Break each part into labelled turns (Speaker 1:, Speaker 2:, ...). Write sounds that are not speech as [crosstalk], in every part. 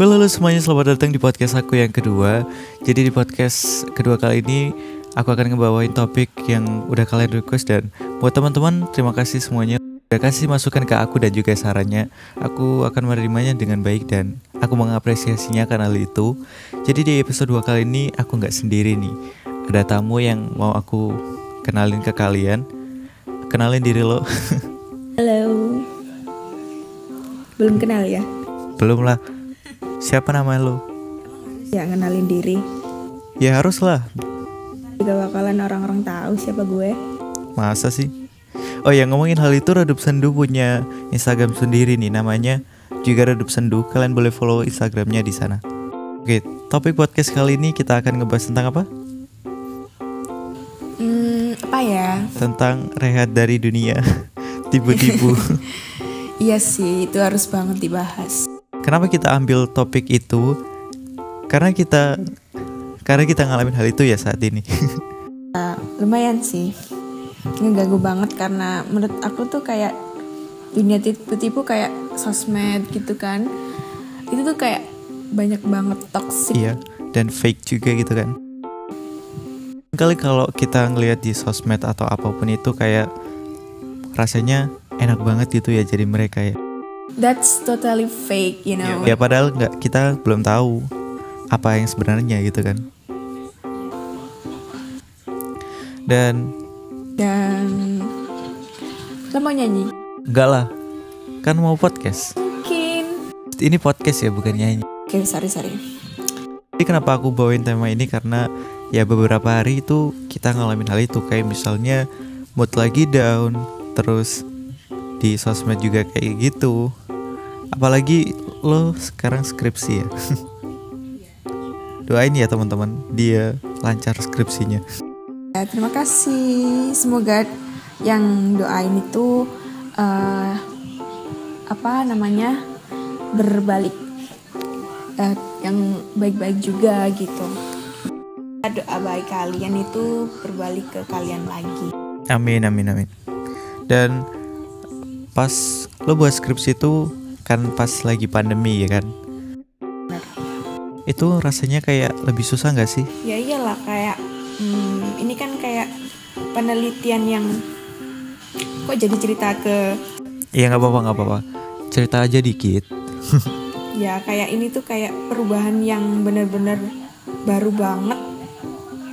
Speaker 1: Well, halo semuanya, selamat datang di podcast aku yang kedua. Jadi di podcast kedua kali ini aku akan ngebawain topik yang udah kalian request dan buat teman-teman terima kasih semuanya udah kasih masukan ke aku dan juga sarannya. Aku akan menerimanya dengan baik dan aku mengapresiasinya karena hal itu. Jadi di episode 2 kali ini aku nggak sendiri nih. Ada tamu yang mau aku kenalin ke kalian. Kenalin diri lo. [laughs]
Speaker 2: Halo. Belum kenal ya?
Speaker 1: Belum lah. Siapa nama lo?
Speaker 2: Ya kenalin diri.
Speaker 1: Ya harus lah.
Speaker 2: Gak bakalan orang-orang tahu siapa gue.
Speaker 1: Masa sih? Oh ya ngomongin hal itu Redup Sendu punya Instagram sendiri nih namanya juga Redup Sendu. Kalian boleh follow Instagramnya di sana. Oke, topik podcast kali ini kita akan ngebahas tentang apa?
Speaker 2: Hmm, apa ya?
Speaker 1: Tentang rehat dari dunia [laughs] tipu-tipu. [laughs]
Speaker 2: Iya sih, itu harus banget dibahas.
Speaker 1: Kenapa kita ambil topik itu? Karena kita karena kita ngalamin hal itu ya saat ini.
Speaker 2: Nah, [laughs] lumayan sih. Ngeganggu banget karena menurut aku tuh kayak dunia tipu-tipu kayak sosmed gitu kan. Itu tuh kayak banyak banget toxic.
Speaker 1: iya, dan fake juga gitu kan. Kali kalau kita ngelihat di sosmed atau apa pun itu kayak rasanya enak banget gitu ya jadi mereka ya.
Speaker 2: That's totally fake, you know.
Speaker 1: Ya padahal nggak kita belum tahu apa yang sebenarnya gitu kan. Dan
Speaker 2: Dan lo mau nyanyi?
Speaker 1: enggak lah, kan mau podcast.
Speaker 2: Mungkin.
Speaker 1: Ini podcast ya bukan nyanyi.
Speaker 2: Oke, sorry sorry.
Speaker 1: Jadi kenapa aku bawain tema ini karena ya beberapa hari itu kita ngalamin hal itu kayak misalnya mood lagi down, terus di sosmed juga kayak gitu. Apalagi lo sekarang skripsi ya. Doain ya teman-teman, dia lancar skripsinya.
Speaker 2: Ya, terima kasih. Semoga yang doain itu eh, apa namanya berbalik Eh, yang baik-baik juga gitu. Doa baik kalian itu berbalik ke kalian lagi.
Speaker 1: Amin amin amin. Dan pas lo buat skripsi itu kan pas lagi pandemi ya kan. Itu rasanya kayak lebih susah nggak sih?
Speaker 2: Ya iyalah kayak hmm, ini kan kayak penelitian yang kok jadi cerita ke
Speaker 1: Iya nggak apa-apa nggak apa-apa. Cerita aja dikit. [laughs]
Speaker 2: ya kayak ini tuh kayak perubahan yang benar-benar baru banget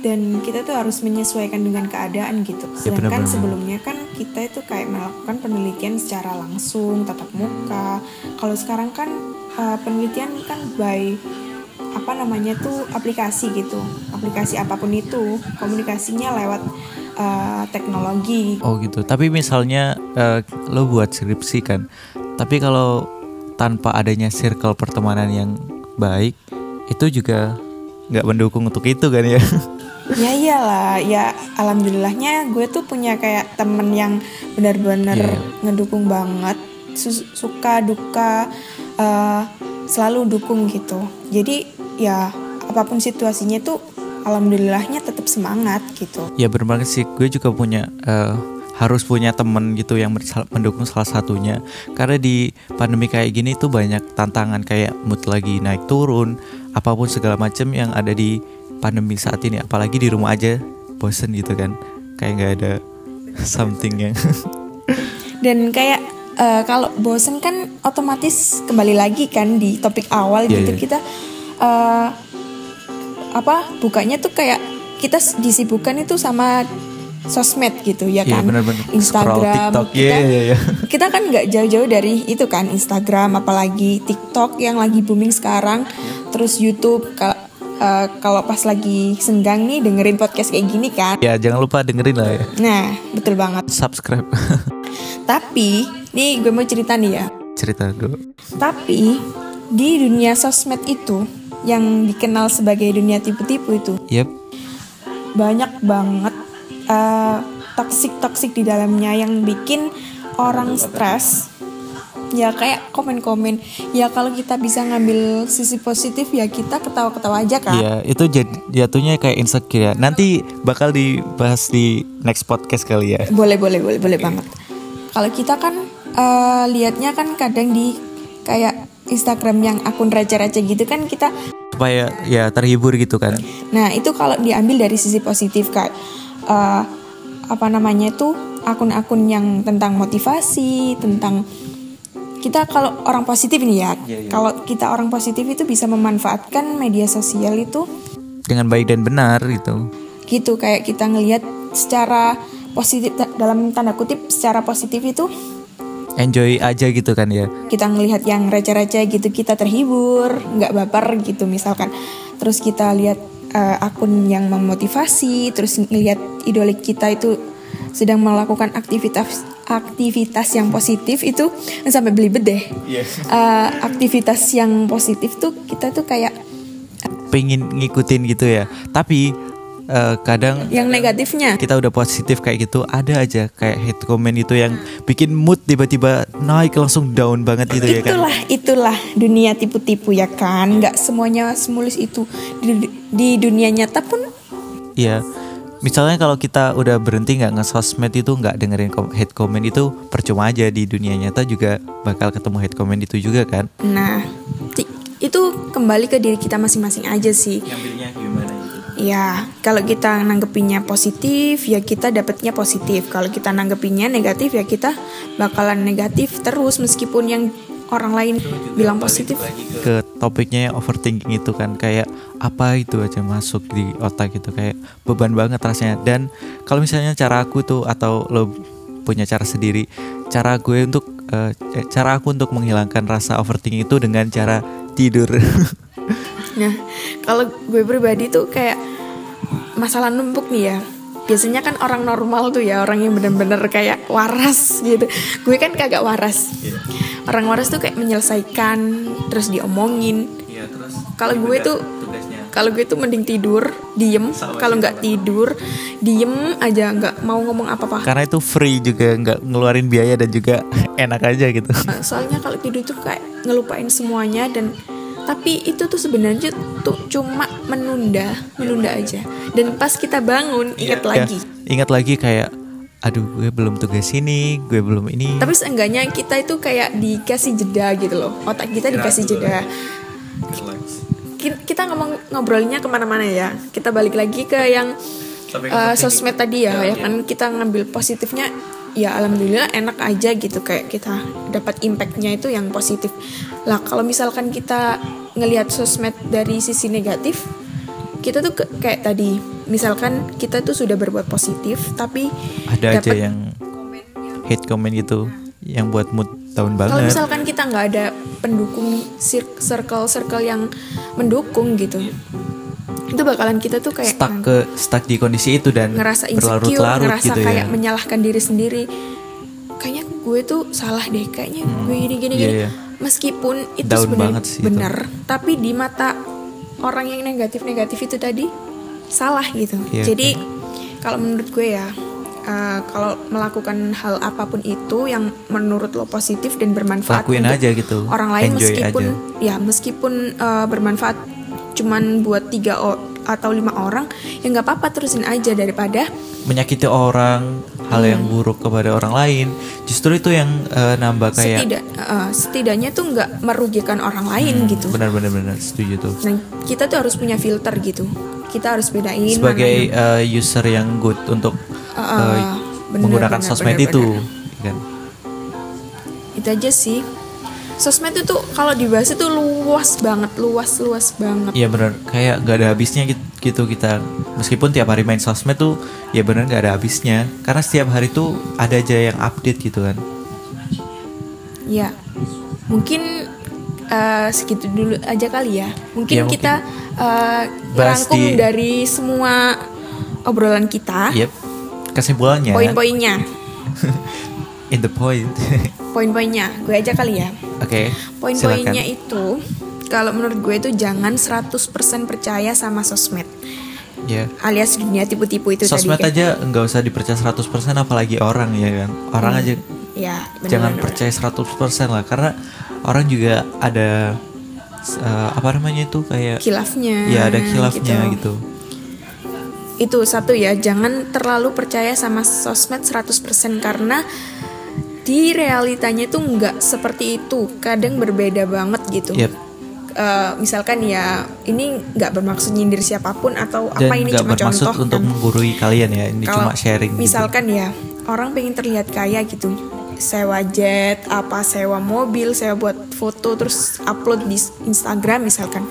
Speaker 2: dan kita tuh harus menyesuaikan dengan keadaan gitu.
Speaker 1: Ya,
Speaker 2: Sedangkan
Speaker 1: benar-benar.
Speaker 2: sebelumnya kan kita itu kayak melakukan penelitian secara langsung, tatap muka. Kalau sekarang kan uh, penelitian kan by apa namanya tuh aplikasi gitu. Aplikasi apa pun itu komunikasinya lewat uh, teknologi.
Speaker 1: Oh gitu. Tapi misalnya eh, lo buat skripsi kan. Tapi kalau tanpa adanya circle pertemanan yang baik, itu juga nggak mendukung untuk itu kan ya. [laughs]
Speaker 2: Ya iyalah, ya alhamdulillahnya gue tuh punya kayak temen yang benar-benar
Speaker 1: Iya.
Speaker 2: ngedukung banget, Su- suka duka eh, selalu dukung gitu. Jadi ya apa pun situasinya tuh alhamdulillahnya tetap semangat gitu.
Speaker 1: ya bener banget sih. Gue juga punya eh, harus punya temen gitu yang mendukung salah satunya. Karena di pandemi kayak gini tuh banyak tantangan kayak mood lagi naik turun, apa pun segala macam yang ada di pandemi saat ini. Apalagi di rumah aja bosen gitu kan. Kayak nggak ada something yang [laughs]
Speaker 2: Dan kayak eh, kalau bosen kan otomatis kembali lagi kan di topik awal
Speaker 1: Iya,
Speaker 2: gitu
Speaker 1: iya.
Speaker 2: kita eh, apa bukanya tuh kayak kita disibukkan itu sama sosmed gitu ya
Speaker 1: Iya,
Speaker 2: kan
Speaker 1: bener-bener. Scroll
Speaker 2: Instagram
Speaker 1: TikTok.
Speaker 2: kita
Speaker 1: Iya, iya, iya. [laughs]
Speaker 2: kita kan nggak jauh-jauh dari itu kan Instagram apalagi TikTok yang lagi booming sekarang terus YouTube Eh, kalau pas lagi senggang nih dengerin podcast kayak gini kan
Speaker 1: ya jangan lupa dengerin lah ya.
Speaker 2: nah betul banget
Speaker 1: Subscribe. [laughs]
Speaker 2: tapi nih gue mau cerita nih ya
Speaker 1: Cerita dulu.
Speaker 2: Tapi di dunia sosmed itu yang dikenal sebagai dunia tipu-tipu itu
Speaker 1: Yep.
Speaker 2: banyak banget toxic toksik di dalamnya yang bikin orang stres. Ya kayak komen-komen. Ya kalau kita bisa ngambil sisi positif ya kita ketawa-ketawa aja kan.
Speaker 1: Iya, itu jad- jatuhnya kayak insecure ya. Nanti bakal dibahas di next podcast kali ya.
Speaker 2: Boleh boleh boleh boleh banget. Kalau kita kan eh, liatnya kan kadang di kayak Instagram yang akun raja-raja gitu kan kita
Speaker 1: supaya ya terhibur gitu kan
Speaker 2: Nah, itu kalau diambil dari sisi positif kayak eh, apa namanya itu akun-akun yang tentang motivasi, tentang kita kalau orang positif nih ya.
Speaker 1: Iya, iya.
Speaker 2: Kalau kita orang positif itu bisa memanfaatkan media sosial itu
Speaker 1: dengan baik dan benar gitu
Speaker 2: gitu kayak kita ngelihat secara positif dalam tanda kutip secara positif itu
Speaker 1: enjoy aja gitu kan ya
Speaker 2: kita ngelihat yang raja-raja gitu kita terhibur nggak baper gitu misalkan terus kita lihat eh, akun yang memotivasi terus ngelihat idola kita itu sedang melakukan aktivitas aktivitas yang positif itu sampai belibet deh. Eh, aktivitas yang positif tuh kita tuh kayak
Speaker 1: pengen ngikutin gitu ya. Tapi eh, kadang
Speaker 2: yang negatifnya.
Speaker 1: kita udah positif kayak gitu ada aja kayak hate comment itu yang bikin mood tiba-tiba naik langsung down banget gitu ya kan.
Speaker 2: Itulah itulah dunia tipu-tipu ya kan. Nggak semuanya semulus itu di, di dunia nyata pun
Speaker 1: Iya misalnya kalau kita udah berhenti nggak nge-sosmed itu nggak dengerin hate comment itu percuma aja di dunia nyata juga bakal ketemu hate comment itu juga kan
Speaker 2: Nah, itu kembali ke diri kita masing-masing aja sih.
Speaker 1: ngambilnya gimana
Speaker 2: Ya, kalau kita nanggepinnya positif, ya kita dapatnya positif. Kalau kita nanggepinnya negatif, ya kita bakalan negatif terus meskipun yang orang lain bilang positif.
Speaker 1: ke topiknya yang overthinking itu kan kayak apa itu aja masuk di otak gitu kayak beban banget rasanya dan kalau misalnya cara aku tuh atau lo punya cara sendiri cara gue untuk eh, cara aku untuk menghilangkan rasa overthinking itu dengan cara tidur [laughs]
Speaker 2: Nah, kalau gue pribadi tuh kayak masalah numpuk nih ya. Biasanya kan orang normal tuh ya, orang yang bener-bener kayak waras gitu. Gue kan kagak waras. Orang waras tuh kayak menyelesaikan, terus diomongin.
Speaker 1: Iya, terus
Speaker 2: Kalau gue tuh kalau gue tuh mending tidur, diem. Kalau nggak tidur, diem aja, nggak mau ngomong apa-apa.
Speaker 1: karena itu free juga nggak ngeluarin biaya dan juga [laughs] enak aja gitu
Speaker 2: Nah, Soalnya kalau tidur tuh kayak ngelupain semuanya dan tapi itu tuh sebenarnya tuh cuma menunda, menunda aja. Dan pas kita bangun ingat
Speaker 1: Ya,
Speaker 2: lagi.
Speaker 1: ingat lagi kayak aduh gue belum tugas ini gue belum ini
Speaker 2: Tapi seenggaknya kita itu kayak dikasih jeda gitu loh. Otak kita dikasih jeda. Ki- Kita ngomong ngobrolnya ke mana-mana ya. Kita balik lagi ke yang eh, sosmed tadi ya, ya kan kita ngambil positifnya. Ya alhamdulillah enak aja gitu kayak kita dapat impactnya itu yang positif. Lah kalau misalkan kita ngelihat sosmed dari sisi negatif, kita tuh ke- kayak tadi, misalkan kita tuh sudah berbuat positif, tapi
Speaker 1: ada aja yang hate comment gitu yang buat mood
Speaker 2: Kalau
Speaker 1: banget
Speaker 2: misalkan kita nggak ada pendukung sir- circle-circle yang mendukung gitu, itu bakalan kita tuh kayak
Speaker 1: stuck ke stuck di kondisi itu dan
Speaker 2: ngerasa insecure, ngerasa
Speaker 1: gitu
Speaker 2: kayak
Speaker 1: ya
Speaker 2: menyalahkan diri sendiri. Kayaknya gue tuh salah deh, kayaknya gue gini gini
Speaker 1: iya,
Speaker 2: gini.
Speaker 1: iya.
Speaker 2: Meskipun itu sebenarnya benar, tapi di mata orang yang negatif-negatif itu tadi salah gitu.
Speaker 1: Iya,
Speaker 2: Jadi kalau menurut gue ya, eh, kalau melakukan hal apa pun itu yang menurut lo positif dan bermanfaat
Speaker 1: Lakuin
Speaker 2: untuk
Speaker 1: aja gitu.
Speaker 2: orang lain
Speaker 1: Enjoy
Speaker 2: meskipun
Speaker 1: aja.
Speaker 2: ya meskipun eh, bermanfaat cuman buat tiga atau lima orang ya nggak apa-apa terusin aja daripada
Speaker 1: menyakiti orang hal yang
Speaker 2: Hmm.
Speaker 1: buruk kepada orang lain justru itu yang eh, nambah kayak
Speaker 2: setidak eh, setidaknya tuh nggak merugikan orang lain gitu.
Speaker 1: benar-benar benar setuju tuh
Speaker 2: Nah kita tuh harus punya filter gitu. Kita harus bedain
Speaker 1: sebagai
Speaker 2: mana
Speaker 1: eh, user yang good untuk eh,
Speaker 2: ah, benar,
Speaker 1: menggunakan
Speaker 2: benar,
Speaker 1: sosmed
Speaker 2: benar,
Speaker 1: itu
Speaker 2: benar.
Speaker 1: ya kan
Speaker 2: itu aja sih. Sosmed itu tuh kalau dibahas itu luas banget, luas luas banget.
Speaker 1: Iya benar kayak gak ada habisnya gitu, gitu kita. Meskipun tiap hari main sosmed tuh ya benar gak ada habisnya. Karena setiap hari tuh ada aja yang update gitu kan.
Speaker 2: Ya, mungkin eh, segitu dulu aja kali ya. Mungkin,
Speaker 1: Ya, mungkin.
Speaker 2: kita eh,
Speaker 1: Bahas
Speaker 2: merangkum
Speaker 1: di-
Speaker 2: dari semua obrolan kita,
Speaker 1: Yep. Kesimpulannya.
Speaker 2: Poin-poinnya, [laughs]
Speaker 1: in the point [laughs]
Speaker 2: poin-poinnya. Gue aja kali ya.
Speaker 1: oke
Speaker 2: Poin-poinnya
Speaker 1: silakan.
Speaker 2: itu kalau menurut gue itu jangan 100% percaya sama sosmed
Speaker 1: ya
Speaker 2: alias dunia tipu-tipu itu
Speaker 1: sosmed
Speaker 2: tadi kan.
Speaker 1: aja nggak usah dipercaya 100% apalagi orang ya kan orang aja
Speaker 2: Ya, bener,
Speaker 1: jangan
Speaker 2: bener,
Speaker 1: percaya 100% lah karena orang juga ada eh, apa namanya itu kayak
Speaker 2: Khilafnya.
Speaker 1: ya ada khilafnya gitu.
Speaker 2: Itu satu ya, jangan terlalu percaya sama sosmed 100% karena di realitanya tuh nggak seperti itu kadang berbeda banget gitu
Speaker 1: Yep.
Speaker 2: Eh, misalkan ya ini nggak bermaksud nyindir siapa pun atau
Speaker 1: Dan
Speaker 2: apa ini
Speaker 1: nggak
Speaker 2: cuma
Speaker 1: bermaksud
Speaker 2: contoh
Speaker 1: untuk
Speaker 2: kan.
Speaker 1: menggurui kalian ya. Ini
Speaker 2: Kalau
Speaker 1: cuma sharing. gitu.
Speaker 2: misalkan ya orang pengen terlihat kaya gitu sewa jet apa sewa mobil sewa buat foto terus upload di Instagram misalkan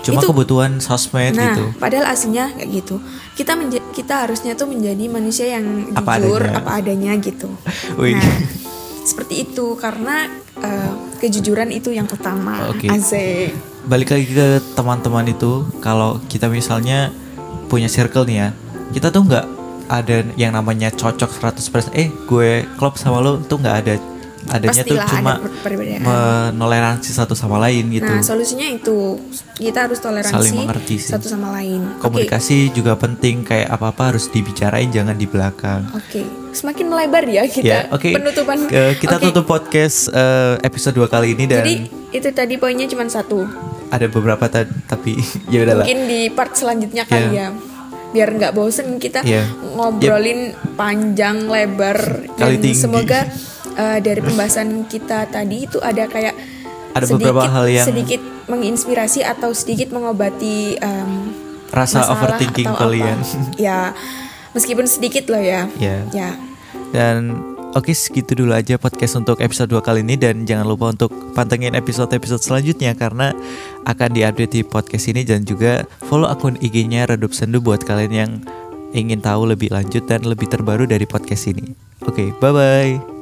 Speaker 1: Cuma
Speaker 2: itu
Speaker 1: kebutuhan sosmed
Speaker 2: Nah,
Speaker 1: gitu.
Speaker 2: padahal aslinya kayak gitu. Kita kita harusnya tuh menjadi manusia yang
Speaker 1: Apa
Speaker 2: jujur,
Speaker 1: adanya.
Speaker 2: apa adanya gitu. [laughs]
Speaker 1: Wih.
Speaker 2: Nah, seperti itu karena eh, kejujuran itu yang utama.
Speaker 1: Oke.
Speaker 2: Asik.
Speaker 1: Balik lagi ke teman-teman itu, kalau kita misalnya punya circle nih ya, kita tuh nggak ada yang namanya cocok 100% eh gue klop sama lo tuh nggak ada adanya tuh
Speaker 2: Pastilah
Speaker 1: cuma
Speaker 2: ada
Speaker 1: menoleransi satu sama lain gitu.
Speaker 2: Nah, solusinya itu kita harus toleransi
Speaker 1: Saling mengerti sih.
Speaker 2: satu sama lain.
Speaker 1: Komunikasi juga penting kayak apa-apa harus dibicarain jangan di belakang.
Speaker 2: Oke, semakin melebar ya kita
Speaker 1: Ya, oke.
Speaker 2: penutupan.
Speaker 1: Eh, kita
Speaker 2: Oke,
Speaker 1: tutup podcast eh, episode 2 kali ini dan
Speaker 2: Jadi itu tadi poinnya cuma satu.
Speaker 1: ada beberapa ta- tapi [laughs] ya udahlah.
Speaker 2: Mungkin di part selanjutnya kali
Speaker 1: Ya.
Speaker 2: ya. Biar nggak bosen kita
Speaker 1: Ya.
Speaker 2: ngobrolin panjang lebar
Speaker 1: Kali
Speaker 2: dan
Speaker 1: tinggi.
Speaker 2: semoga [laughs] uh, dari pembahasan kita tadi itu ada kayak
Speaker 1: Ada beberapa hal yang-
Speaker 2: sedikit menginspirasi atau sedikit mengobati um,
Speaker 1: Rasa overthinking kalian.
Speaker 2: apa. ya, meskipun sedikit loh ya.
Speaker 1: Ya.
Speaker 2: Ya.
Speaker 1: Dan oke segitu dulu aja podcast untuk episode 2 kali ini dan jangan lupa untuk pantengin episode-episode selanjutnya karena akan diupdate di podcast ini dan juga follow akun IG-nya Redup Sendu buat kalian yang ingin tahu lebih lanjut dan lebih terbaru dari podcast ini. Oke, bye bye.